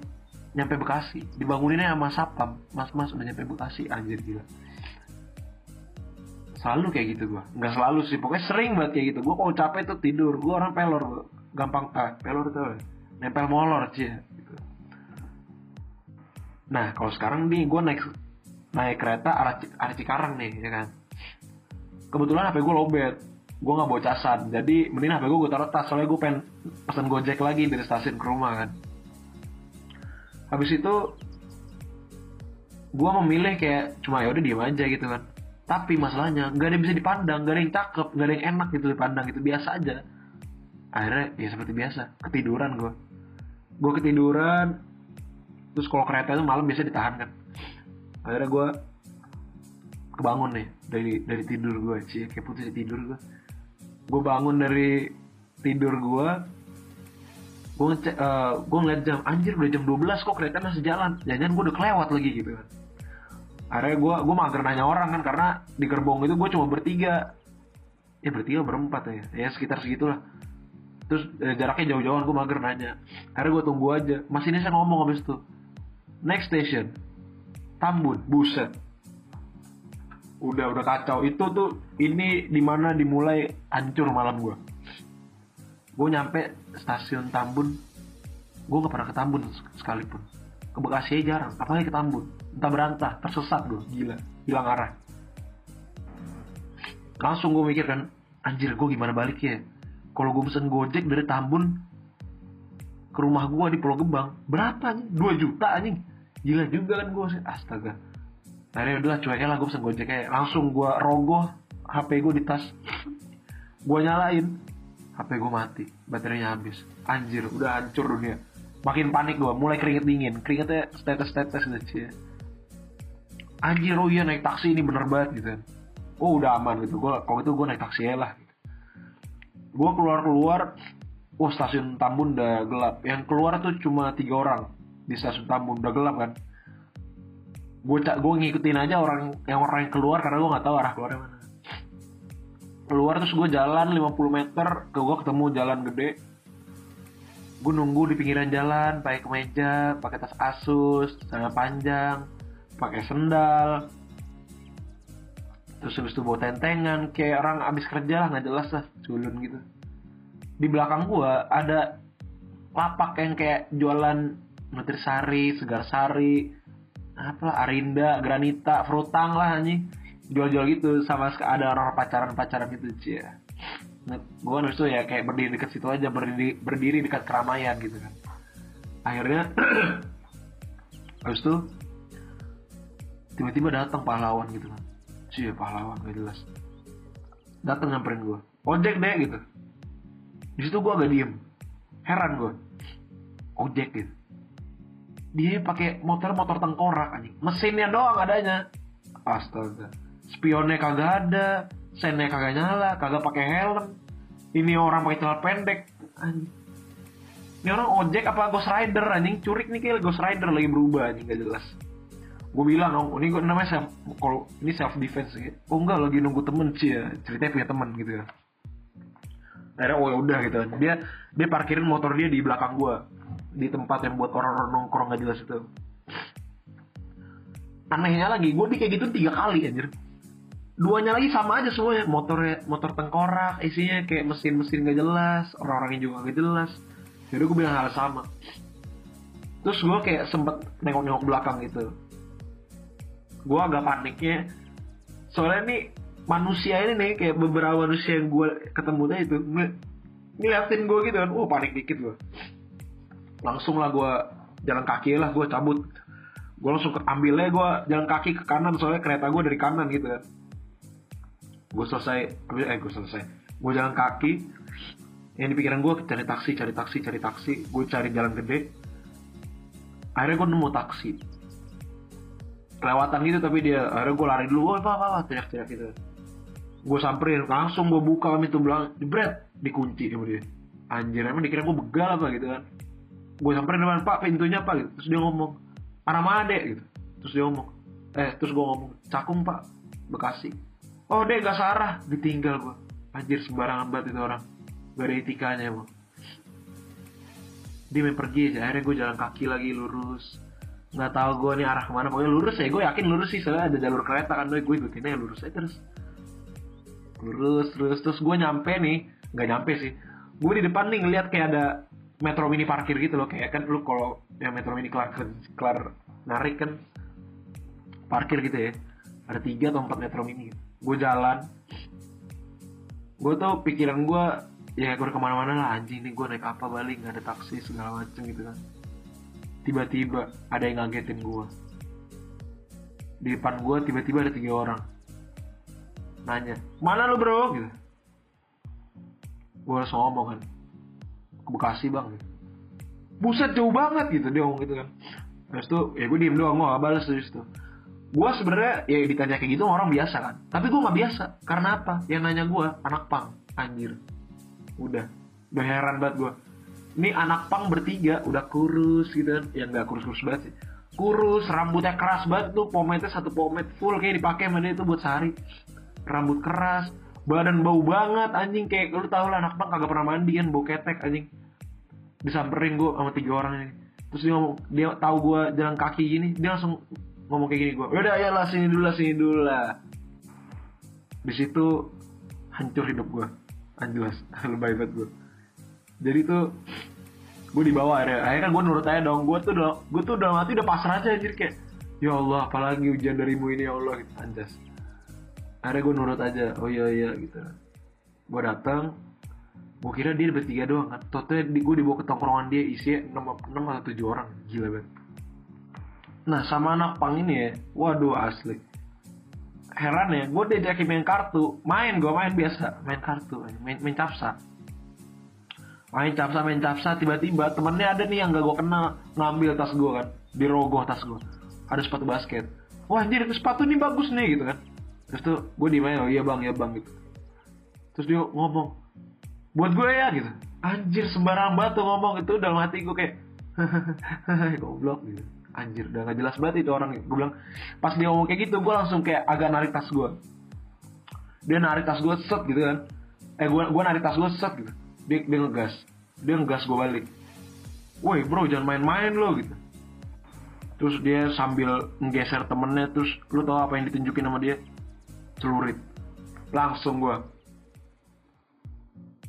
nyampe Bekasi. Dibanguninnya sama sapam. Mas mas udah nyampe Bekasi anjir gila. Selalu kayak gitu gua. Nggak selalu sih pokoknya sering banget kayak gitu. Gua kalau capek tuh tidur. Gua orang pelor gampang ah, pelor tuh. Nempel molor cie gitu. nah kalau sekarang nih gua naik naik kereta arah, arah Cikarang nih ya kan kebetulan HP gue lobet gue nggak bawa casan. Jadi mending HP gue gue taruh tas. Soalnya gue pengen pesan gojek lagi dari stasiun ke rumah kan. Habis itu gue memilih kayak cuma ya udah diem aja gitu kan. Tapi masalahnya nggak ada yang bisa dipandang nggak ada yang cakep nggak ada yang enak gitu dipandang gitu. Biasa aja. Akhirnya ya seperti biasa ketiduran gue gue ketiduran terus kalau kereta itu malam biasa ditahan kan. Akhirnya gue kebangun nih dari dari tidur gue sih kayak putus tidur gue gue bangun dari tidur gue gue ngecek eh, gue ngeliat jam anjir udah jam 12 kok kereta masih jalan. Jangan gue udah kelewat lagi gitu kan. Akhirnya gue gue mager nanya orang kan karena di gerbong itu gue cuma bertiga. Ya bertiga berempat ya. Ya sekitar segitulah. Terus eh, jaraknya jauh-jauhan gue mager nanya. Akhirnya gue tunggu aja. Masih ini saya ngomong habis itu next station Tambun buset udah udah kacau. Itu tuh ini di mana dimulai hancur malam gue gue nyampe stasiun Tambun. Gue gak pernah ke Tambun sekalipun. Ke Bekasi aja jarang apalagi ke Tambun. Entah berantah tersesat gue gila hilang arah langsung gue mikir kan anjir gue gimana balik ya? Kalau gue pesen gojek dari Tambun ke rumah gue di Pulau Gebang berapa nih 2 juta anjing. Gila juga kan gue astaga akhirnya udah cueknya lah gue pesen gojek aja. Langsung gue rogoh HP gue di tas. Gue nyalain HP gue mati baterainya habis. Anjir udah hancur dunia. Makin panik gue mulai keringet dingin. Keringetnya tetes tetes gitu ya. Anjir oh iya naik taksi ini bener banget gitu kan. Oh udah aman gitu. Gue kalau itu gue naik taksi aja lah. Gue keluar keluar wah stasiun Tambun udah gelap. Yang keluar tuh cuma tiga orang di stasiun Tambun. Udah gelap kan gue gue ngikutin aja orang yang orang yang keluar karena gue nggak tahu arah keluarnya mana. Keluar terus gue jalan 50 meter ke gue ketemu jalan gede. Gue nunggu di pinggiran jalan pakai kemeja pakai tas asus celana panjang pakai sendal. Terus habis itu bawa tentengan kayak orang abis kerja lah nggak jelas lah culun gitu. Di belakang gue ada lapak yang kayak jualan nutrisari segar sari apa Arinda Granita Frutang lah anjing. Jual-jual gitu sama ada orang pacaran-pacaran gitu cie nah, gue habis itu ya kayak berdiri dekat situ aja berdiri berdiri dekat keramaian gitu kan. Akhirnya habis itu tiba-tiba datang pahlawan gitu kan. Cie pahlawan gak jelas. Datang nyamperin gue ojek deh gitu. Di situ gue agak diem. Heran gue ojek gitu dia pakai motor motor tengkorak anjing. Mesinnya doang adanya. Astaga. Spionnya kagak ada. Sennya kagak nyala. Kagak pakai helm. Ini orang pakai celana pendek. Anjing. Ini orang ojek apa ghost rider anjing? Curik nih kayak ghost rider lagi berubah anjing. Gak jelas. Gue bilang oh ini gue namanya self kalau ini self defense gitu oh enggak lagi nunggu temen sih ya. Ceritanya punya temen gitu ya. Akhirnya oh ya udah gitu. Dia dia parkirin motor dia di belakang gue di tempat yang buat orang-orang nongkrong gak jelas itu. Anehnya lagi gue di kayak gitu tiga kali anjir. Duanya lagi sama aja semuanya. Motornya motor tengkorak isinya kayak mesin-mesin gak jelas orang-orangnya juga gak jelas. Jadi gue bilang hal sama. Terus gue kayak sempet nengok-nengok belakang gitu. Gue agak paniknya. Soalnya nih manusia ini nih kayak beberapa manusia yang gue ketemu itu ng- ngeliatin gue gitu kan. Wah panik dikit gue langsung lah gue jalan kaki lah gue cabut. Gue langsung ambilnya gue jalan kaki ke kanan soalnya kereta gue dari kanan gitu kan. Gue selesai eh gue selesai. Gue jalan kaki yang di pikiran gue cari taksi cari taksi cari taksi. Gue cari jalan gede. Akhirnya gue nemu taksi. Kelewatan gitu tapi dia akhirnya gue lari dulu. Oh apa apa, apa teriak-teriak gitu. Gue samperin langsung gue buka pintu belakang. Jebret! Dikunci sama dia. Anjir emang dikira gue begal apa gitu kan gue samperin depan pak pintunya apa gitu. Terus dia ngomong arah mana dek? Gitu. Terus dia ngomong eh terus gue ngomong cakung pak bekasi. Oh dek gak sarah ditinggal gue anjir sembarangan banget itu orang. Gak ada etikanya emang dia main pergi aja. Akhirnya gue jalan kaki lagi lurus. Nggak tahu gue nih arah ke mana. Pokoknya lurus ya. Gue yakin lurus sih. Soalnya ada jalur kereta kan gue ikutin aja lurus aja terus. Lurus terus. Terus gue nyampe nih. Nggak nyampe sih. Gue di depan nih ngeliat kayak ada metro mini parkir gitu loh. Kayak kan lu kalau yang metro mini kelar kelar narik kan parkir gitu ya. Ada tiga atau empat metro mini. Gue jalan. Gue tuh pikiran gue ya gue ke mana-mana lah anjing nih gue naik apa balik nggak ada taksi segala macem gitu kan. Tiba-tiba ada yang ngagetin gue di depan gue tiba-tiba ada tiga orang. Nanya mana lu bro? Gitu. Gue langsung ngomong kan ke Bekasi bang. Buset jauh banget gitu dia ngomong gitu kan. Terus tuh ya gue diem doang gue gak balas terus tuh. Gue sebenarnya ya ditanya kayak gitu orang biasa kan. Tapi gue nggak biasa. Karena apa? Yang nanya gue anak pang. Anjir. Udah. Udah heran banget gue ini anak pang bertiga udah kurus gitu kan. Ya nggak kurus kurus banget sih. Kurus rambutnya keras banget tuh. Pomade satu pomade full kayak dipakai mana itu buat sehari. Rambut keras badan bau banget anjing. Kayak lu tau lah anak pang kagak pernah mandi kan bau ketek anjing. Disamperin gue sama tiga orang ini. Terus dia ngomong dia tahu gue jalan kaki gini dia langsung ngomong kayak gini gue udah ya lah sini dulu lah sini dulu lah. Di situ hancur hidup gue anjlas lebay banget gue jadi tuh gue dibawa akhirnya. Akhirnya gue nurut aja dong. Gue tuh udah gue tuh udah mati udah pasrah aja anjir kayak ya Allah apalagi ujian darimu ini ya Allah. Gitu akhirnya gue nurut aja oh iya iya gitu. Gue datang gue kira dia bertiga doang kan. Totalnya di, gue dibawa ke tongkrongan dia isi 6, 6 atau 7 orang. Gila banget. Nah sama anak pang ini ya waduh asli. Heran ya gue diajakin main kartu. Main gue main biasa main kartu main, main capsa. Main capsa main capsa tiba-tiba temennya ada nih yang gak gue kenal ngambil tas gue kan dirogoh tas gue ada sepatu basket. Wah anjir sepatu nih bagus nih gitu kan terus tuh gue di main oh iya bang iya bang gitu. Terus dia ngomong buat gue ya gitu. Anjir sembarang banget tuh ngomong itu dalam hati gue kayak goblok gitu. Anjir udah gak jelas banget itu orang gue bilang pas dia ngomong kayak gitu gue langsung kayak agak narik tas gue dia narik tas gue set gitu kan. Eh gue gue narik tas gue set gitu. Dia, dia ngegas. Dia ngegas gue balik. Woi bro jangan main-main lo gitu. Terus dia sambil nggeser temennya terus lu tau apa yang ditunjukin sama dia celurit. Langsung gue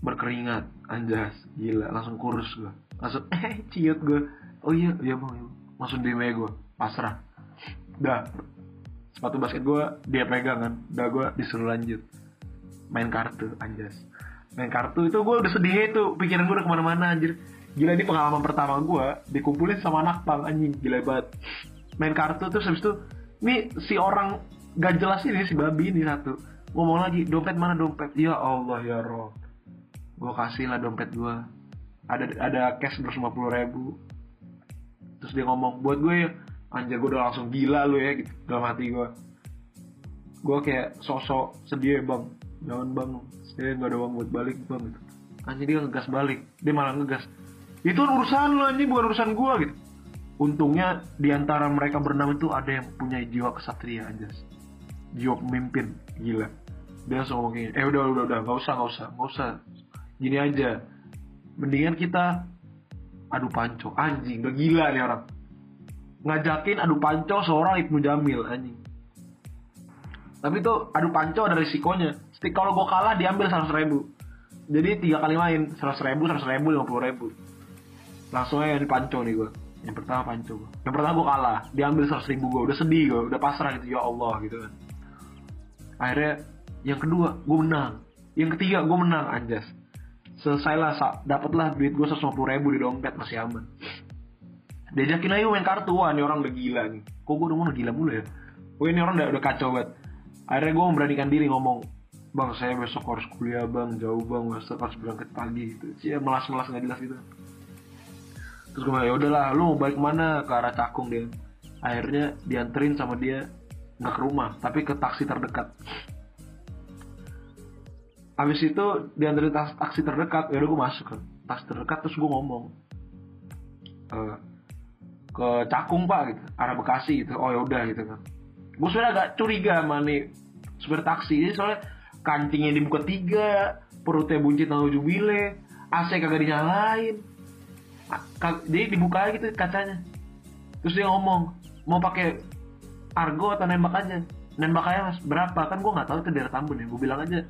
berkeringat. Anjas. Gila. Langsung kurus gue langsung eh ciut gue oh iya iya bang. Iya langsung di meja gue pasrah. Dah. Sepatu basket gue dia pegang kan. Udah gue disuruh lanjut. Main kartu anjas. Main kartu itu gue udah sedih itu. Pikiran gue udah ke mana-mana anjir. Gila ini pengalaman pertama gue dikumpulin sama anak pang anjing gila banget. Main kartu terus habis itu ini si orang gak jelas ini si babi ini satu. Ngomong lagi dompet mana dompet? Ya Allah ya roh gue kasih lah dompet gue ada ada cash lima puluh ribu. Terus dia ngomong buat gue ya. Anjir gue udah langsung gila lu ya gitu. Dalam hati gue gue kayak sosok sedih ya bang jangan bang. Saya nggak ada uang buat balik bang gitu. Anjir dia ngegas balik. Dia malah ngegas. Itu urusan lo anjir bukan urusan gue gitu. Untungnya di antara mereka berenam itu ada yang punya jiwa kesatria anjas jiwa pemimpin gila. Dia langsung ngomong gini eh udah udah udah nggak usah nggak usah nggak usah. Gini aja. Mendingan kita adu panco. Anjing udah gila nih orang. Ngajakin adu panco seorang Ibnu Jamil anjing. Tapi tuh adu panco ada risikonya. Kalau gue kalah diambil seratus ribu. Jadi tiga kali main seratus ribu seratus ribu lima puluh ribu. Langsung aja di panco nih gue yang pertama panco gue yang pertama gue kalah diambil seratus ribu gue udah sedih gue udah pasrah gitu ya Allah gitu kan akhirnya yang kedua gue menang. Yang ketiga gue menang anjas. Selesai lah dapatlah duit gue 150 ribu di dompet masih aman. Diajakin aja main kartu. Wah ini orang udah gila nih. Kok gue udah gila mulu ya? Wah ini orang udah, udah kacau banget. Akhirnya gue memberanikan diri ngomong bang saya besok harus kuliah bang. Jauh bang. Besok harus berangkat pagi gitu. Sih melas melas nggak jelas gitu. Terus gue bilang ya udahlah lu mau balik mana ke arah cakung dia. Akhirnya dianterin sama dia nggak ke rumah tapi ke taksi terdekat Habis itu diantarin taksi terdekat, ya udah gue masuk kan. Taksi terdekat terus gue ngomong e, ke Cakung pak gitu, arah Bekasi gitu. Oh ya udah gitu kan. Gue sudah agak curiga sama nih supir taksi ini soalnya kancingnya dibuka tiga, perutnya buncit nang jubile, AC kagak dinyalain. Jadi dibuka gitu kacanya. terus dia ngomong mau pakai argo atau nembak aja. Nembak aja berapa? Kan gue nggak tahu itu daerah Tambun ya. Gue bilang aja.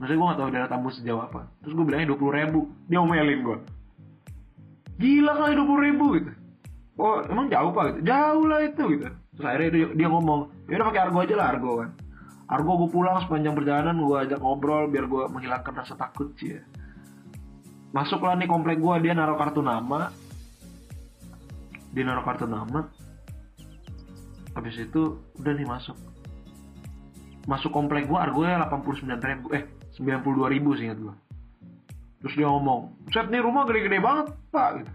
Maksudnya gue nggak tahu daerah Tambun sejauh apa. Terus gue bilangnya dua puluh ribu. Dia ngomelin gue gila kali dua puluh ribu gitu. Oh emang jauh pak? Gitu jauh lah itu gitu. Terus akhirnya dia, dia ngomong ya udah pakai argo aja lah argo kan. Argo gue pulang sepanjang perjalanan gue ajak ngobrol biar gue menghilangkan rasa takut sih ya. Masuklah nih komplek gue dia naruh kartu nama. Dia naruh kartu nama habis itu udah nih masuk. Masuk komplek gue argonya 89 ribu. Eh 92 ribu sih ingat gue terus dia ngomong set nih rumah gede-gede banget pak gitu.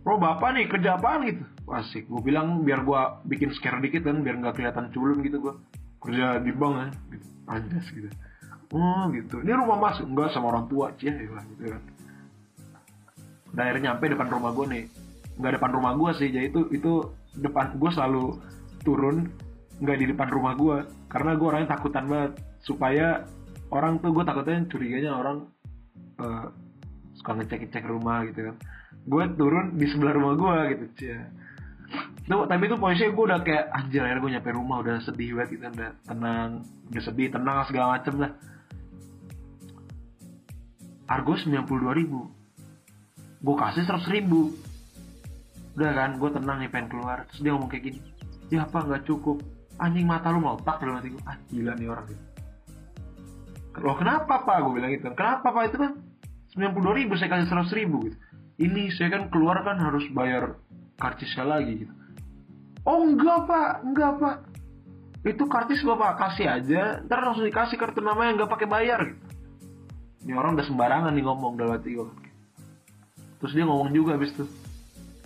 Bro bapak nih kerja apaan? gitu. Asik. Gue bilang biar gue bikin scare dikit kan biar nggak kelihatan culun gitu gue kerja di bank kan gitu. Anjas gitu. Oh gitu. Ini rumah mas? Enggak sama orang tua ya lah gitu kan. Dan akhirnya nyampe depan rumah gue nih. Nggak depan rumah gue sih jadi itu itu depan gue selalu turun nggak di depan rumah gue karena gue orangnya takutan banget. Supaya orang tuh gue takutnya curiganya orang eh, suka ngecek ngecek rumah gitu kan. Gue turun di sebelah rumah gue gitu cia Tuh, tapi itu posisinya gue udah kayak anjir akhirnya gue nyampe rumah udah sedih banget gitu udah tenang udah sedih tenang segala macem lah. Argo 92 ribu. Gue kasih 100 ribu. Udah kan gue tenang nih pengen keluar. Terus dia ngomong kayak gini ya apa nggak cukup. Anjing mata lu mau tak dalam hati gue ah gila nih orang gitu loh kenapa pak? Gue bilang gitu. Kenapa pak? Itu kan 92 ribu saya kasih 100 ribu gitu. Ini saya kan keluar kan harus bayar karcisnya lagi gitu. Oh enggak pak. Enggak pak. Itu karcis bapak kasih aja. Ntar langsung dikasih kartu nama yang nggak pakai bayar gitu. Ini orang udah sembarangan nih ngomong dalam hati gue terus dia ngomong juga abis itu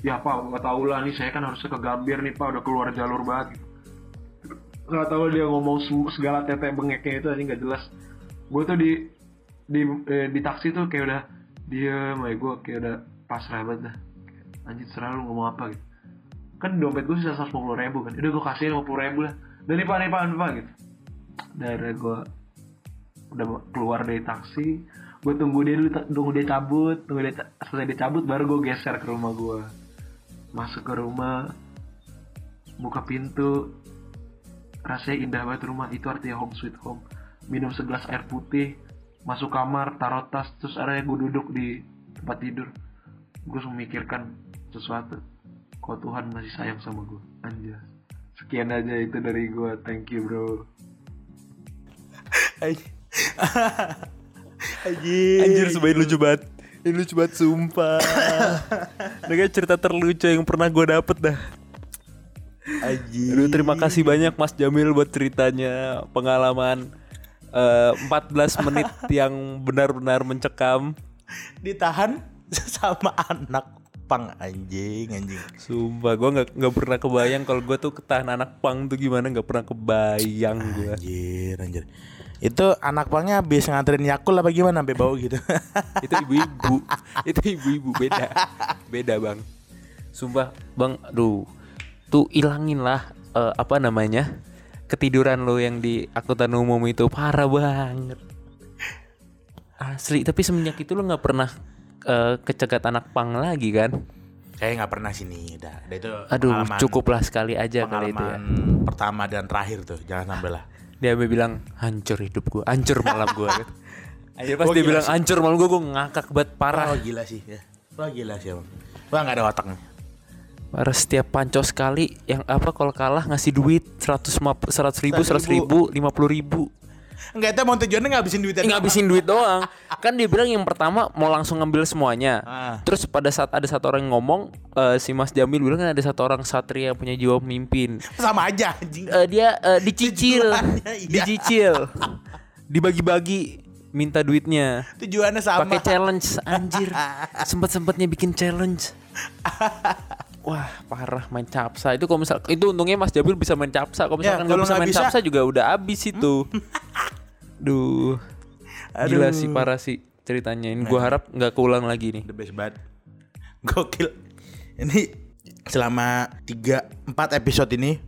ya pak gak tau lah nih saya kan harusnya ke Gambir nih pak udah keluar jalur banget. Gitu. Gak tau dia ngomong segala tete bengeknya itu aja nggak jelas. Gue tuh di di eh, di taksi tuh kayak udah diem aja gue kayak udah pasrah banget dah. Anjir serah lu ngomong apa gitu. Kan dompet gue sisa 150 ribu kan. Udah gue kasih 50 ribu lah dan nih pak nih pak nih pak gitu. Dari gue udah keluar dari taksi gue tunggu dia dulu tunggu dia cabut tunggu dia selesai dia cabut baru gue geser ke rumah gue masuk ke rumah buka pintu rasanya indah banget rumah itu artinya home sweet home. Minum segelas air putih masuk kamar taruh tas terus akhirnya gue duduk di tempat tidur. Gue memikirkan sesuatu kok Tuhan masih sayang sama gue anjas sekian aja itu dari gue thank you bro.
Anjir.
Anjir sebaik lucu banget Ini lucu banget sumpah Ini kayak cerita terlucu yang pernah gue dapet dah
Anjir.
Aduh terima kasih banyak Mas Jamil buat ceritanya Pengalaman eh, 14 menit yang benar-benar mencekam
Ditahan sama anak pang anjing anjing.
Sumpah gue gak, nggak pernah kebayang Kalau gue tuh ketahan anak pang tuh gimana Gak pernah kebayang gue
Anjir anjir. Itu anak pangnya habis nganterin Yakul apa gimana sampai bau gitu.
Itu ibu-ibu. Itu ibu-ibu. Beda. Beda bang. Sumpah bang Aduh. Tuh ilangin lah eh, Apa namanya Ketiduran lo yang di angkutan umum itu. Parah banget. Asli Tapi semenjak itu lo gak pernah eh, Kecegat anak pang lagi kan?
Saya nggak pernah sini udah. Udah itu
Aduh cukuplah sekali aja kali itu ya.
Pertama dan terakhir tuh. Jangan sampai lah.
Dia bilang Hancur hidup gue Hancur malam gue gitu. Akhirnya pas
Oh,
dia bilang
sih.
hancur malam gue Gue ngakak banget parah
Wah gila sih ya. Wah gila sih emang. Wah nggak ada otaknya.
Parah setiap panco sekali yang apa kalau kalah ngasih duit 100 100 ribu, 100 ribu, 50 ribu.
Enggak itu mau tujuannya ngabisin duitnya.
Ngabisin duit doang. Kan dia bilang yang pertama mau langsung ngambil semuanya.
Ah.
Terus pada saat ada satu orang yang ngomong, eh, si Mas Jamil bilang kan ada satu orang satria yang punya jiwa pemimpin.
Sama aja anjing.
Eh, dia eh, dicicil,
iya.
dicicil, dibagi-bagi, minta duitnya.
Tujuannya sama.
Pakai challenge anjir. Sempet-sempetnya bikin challenge. Wah parah main capsa itu kalau misal itu untungnya Mas Jabil bisa main capsa kalau
Ya,
misalkan nggak bisa
nggak
main
bisa-
capsa juga udah habis itu. Duh, gila sih parah sih ceritanya. Ini gua harap nggak keulang lagi nih.
The best banget. Gokil. Ini selama 3 4 episode ini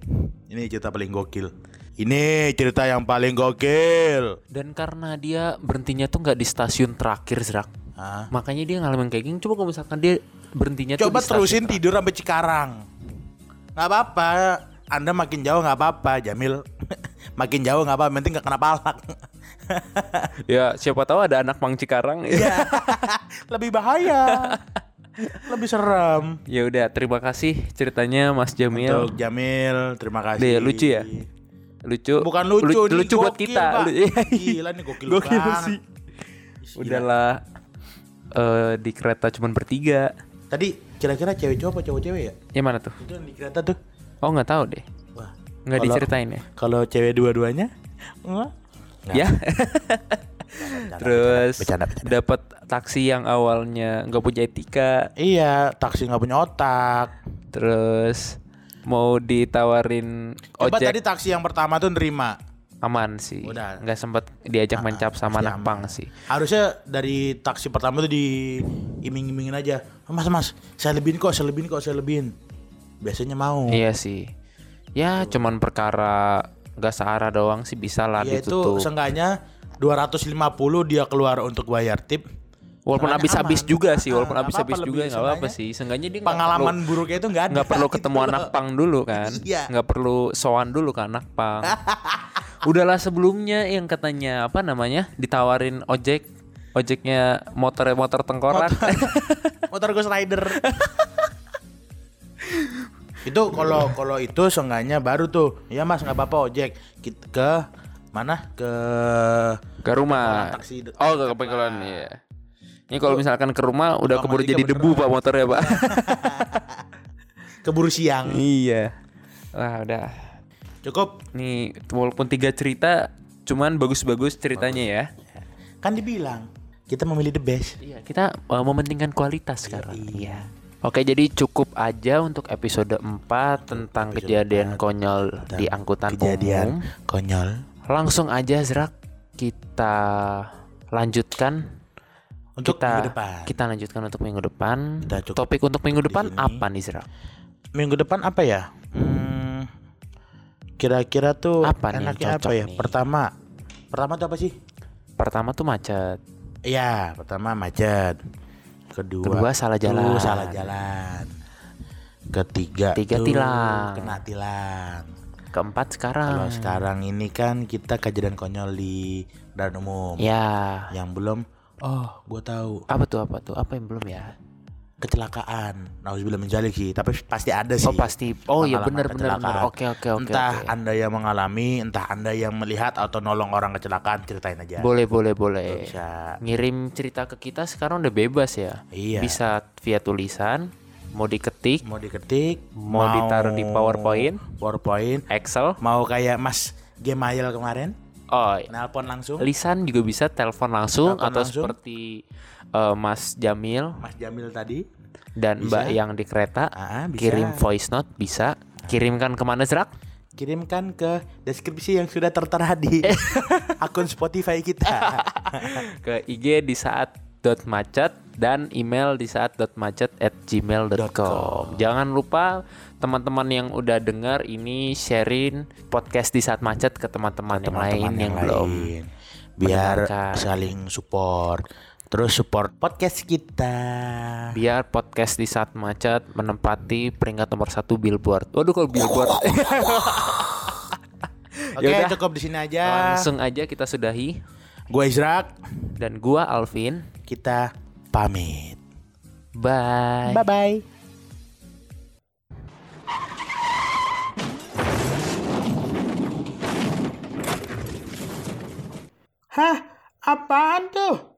ini cerita paling gokil. Ini cerita yang paling gokil.
Dan karena dia berhentinya tuh nggak di stasiun terakhir Zrak.
Ah.
Makanya dia ngalamin kayak gini. Coba kalau misalkan dia berhentinya tuh
Coba
stasiun
terusin
terakhir.
tidur sampai Cikarang. nggak apa-apa. Anda makin jauh nggak apa-apa, Jamil. makin jauh nggak apa, penting nggak kena palak.
Ya siapa tahu ada anak Mang Cikarang.
Iya. Lebih bahaya. Lebih serem.
ya udah, terima kasih ceritanya Mas Jamil.
Untuk Jamil, terima kasih.
Deh, lucu ya? Lucu.
Bukan lucu,
Lu-
ini
lucu buat kita.
Pak.
Lu-
Gila nih gokil,
Gokil
banget.
sih. Udahlah eh di kereta cuman bertiga.
Tadi kira-kira cewek cowok apa cowok cewek ya?
Yang mana tuh?
Itu yang di kereta tuh.
Oh nggak tahu deh.
Wah.
Nggak diceritain ya.
Kalau cewek dua-duanya? Enggak.
Ya. Terus
bercanda,
dapat taksi yang awalnya nggak punya etika,
Iya, taksi nggak punya otak.
terus mau ditawarin
Coba
ojek
tadi taksi yang pertama tuh nerima.
Aman sih.
Udah.
Nggak sempet diajak mencap sama anak pang sih.
Harusnya dari taksi pertama tuh di iming-imingin aja. Mas, mas, saya lebihin kok, saya lebihin kok, saya lebihin. Biasanya mau.
Iya sih. Ya cuman perkara nggak searah doang sih bisa lah
itu
ditutup.
seenggaknya 250 dia keluar untuk bayar tip.
Walaupun habis-habis
aman.
juga sih,
Ah,
walaupun habis-habis juga nggak apa-apa sih. Seenggaknya dia nggak
Pengalaman
perlu-
buruknya itu nggak ada.
nggak perlu
gitu
ketemu
loh.
anak pang dulu kan
Iya.
nggak perlu sowan dulu ke anak pang udahlah sebelumnya yang katanya apa namanya ditawarin ojek ojeknya motor motor tengkorak
Motor Ghost Rider. itu kalau kalau itu seenggaknya baru tuh. Ya Mas nggak apa-apa ojek. Kita ke mana? Ke
ke rumah
taksi
oh ke pengkolan ya ini kalau misalkan ke rumah udah keburu jadi debu pak motornya pak
keburu siang.
iya wah udah
Cukup.
nih walaupun tiga cerita cuman bagus-bagus ceritanya ya
Kan dibilang kita memilih the best.
Iya, kita uh, mementingkan kualitas sekarang. Iya. Oke, jadi cukup aja untuk episode 4 tentang
episode
kejadian
4
konyol
tentang
di angkutan
Kejadian
umum.
konyol.
Langsung aja Zrak kita lanjutkan
Untuk
kita
minggu depan.
kita lanjutkan untuk minggu depan.
Kita cukup
Topik untuk minggu depan apa nih Zrak?
Minggu depan apa ya? Hmm, kira-kira tuh
Apa nih
enaknya apa
cocok
ya?
nih?
Pertama, pertama tuh apa sih?
Pertama tuh macet.
Iya, pertama macet. Kedua,
Kedua, salah jalan.
salah jalan. Ketiga,
Tiga,
tuh
tilang.
Kena tilang.
Keempat sekarang.
Kalau sekarang ini kan kita kejadian konyol di dan umum.
Ya.
Yang belum, oh, gua tahu
Apa tuh apa tuh? Apa yang belum ya?
kecelakaan. Nauzubillah min zalik sih, tapi pasti ada sih.
Oh pasti. Oh iya benar benar. Oke oke oke.
entah
oke.
Anda yang mengalami, entah Anda yang melihat atau nolong orang kecelakaan, ceritain aja.
Boleh boleh boleh.
Bisa.
Ngirim cerita ke kita sekarang udah bebas ya.
Iya.
Bisa via tulisan, mau diketik,
Mau diketik,
Mau ditaruh di PowerPoint?
PowerPoint,
Excel.
mau kayak Mas Gemail kemarin,
Oh,
nelpon langsung.
lisan juga bisa telepon langsung
Telepon
atau
langsung.
seperti eh, Mas Jamil
Mas Jamil tadi,
dan
Bisa.
Mbak yang di kereta
Ah, bisa.
kirim voice note bisa. Kirimkan ke mana Zrak?
kirimkan ke deskripsi yang sudah tertera di akun Spotify kita.
Ke IG di saat macet dan email di saat dot macet at gmail.com jangan lupa teman-teman yang udah dengar ini sharing podcast di saat macet ke teman-teman yang lain yang, belum
lain. biar
mendengarkan.
saling support. Terus support podcast kita.
biar podcast di saat macet menempati peringkat nomor satu billboard waduh kalau billboard
Oke,
Yaudah.
cukup di sini aja.
langsung aja kita sudahi
Gue Izrak,
dan gua Alvin
kita pamit.
bye
Bye bye. Hah? Apaan tuh?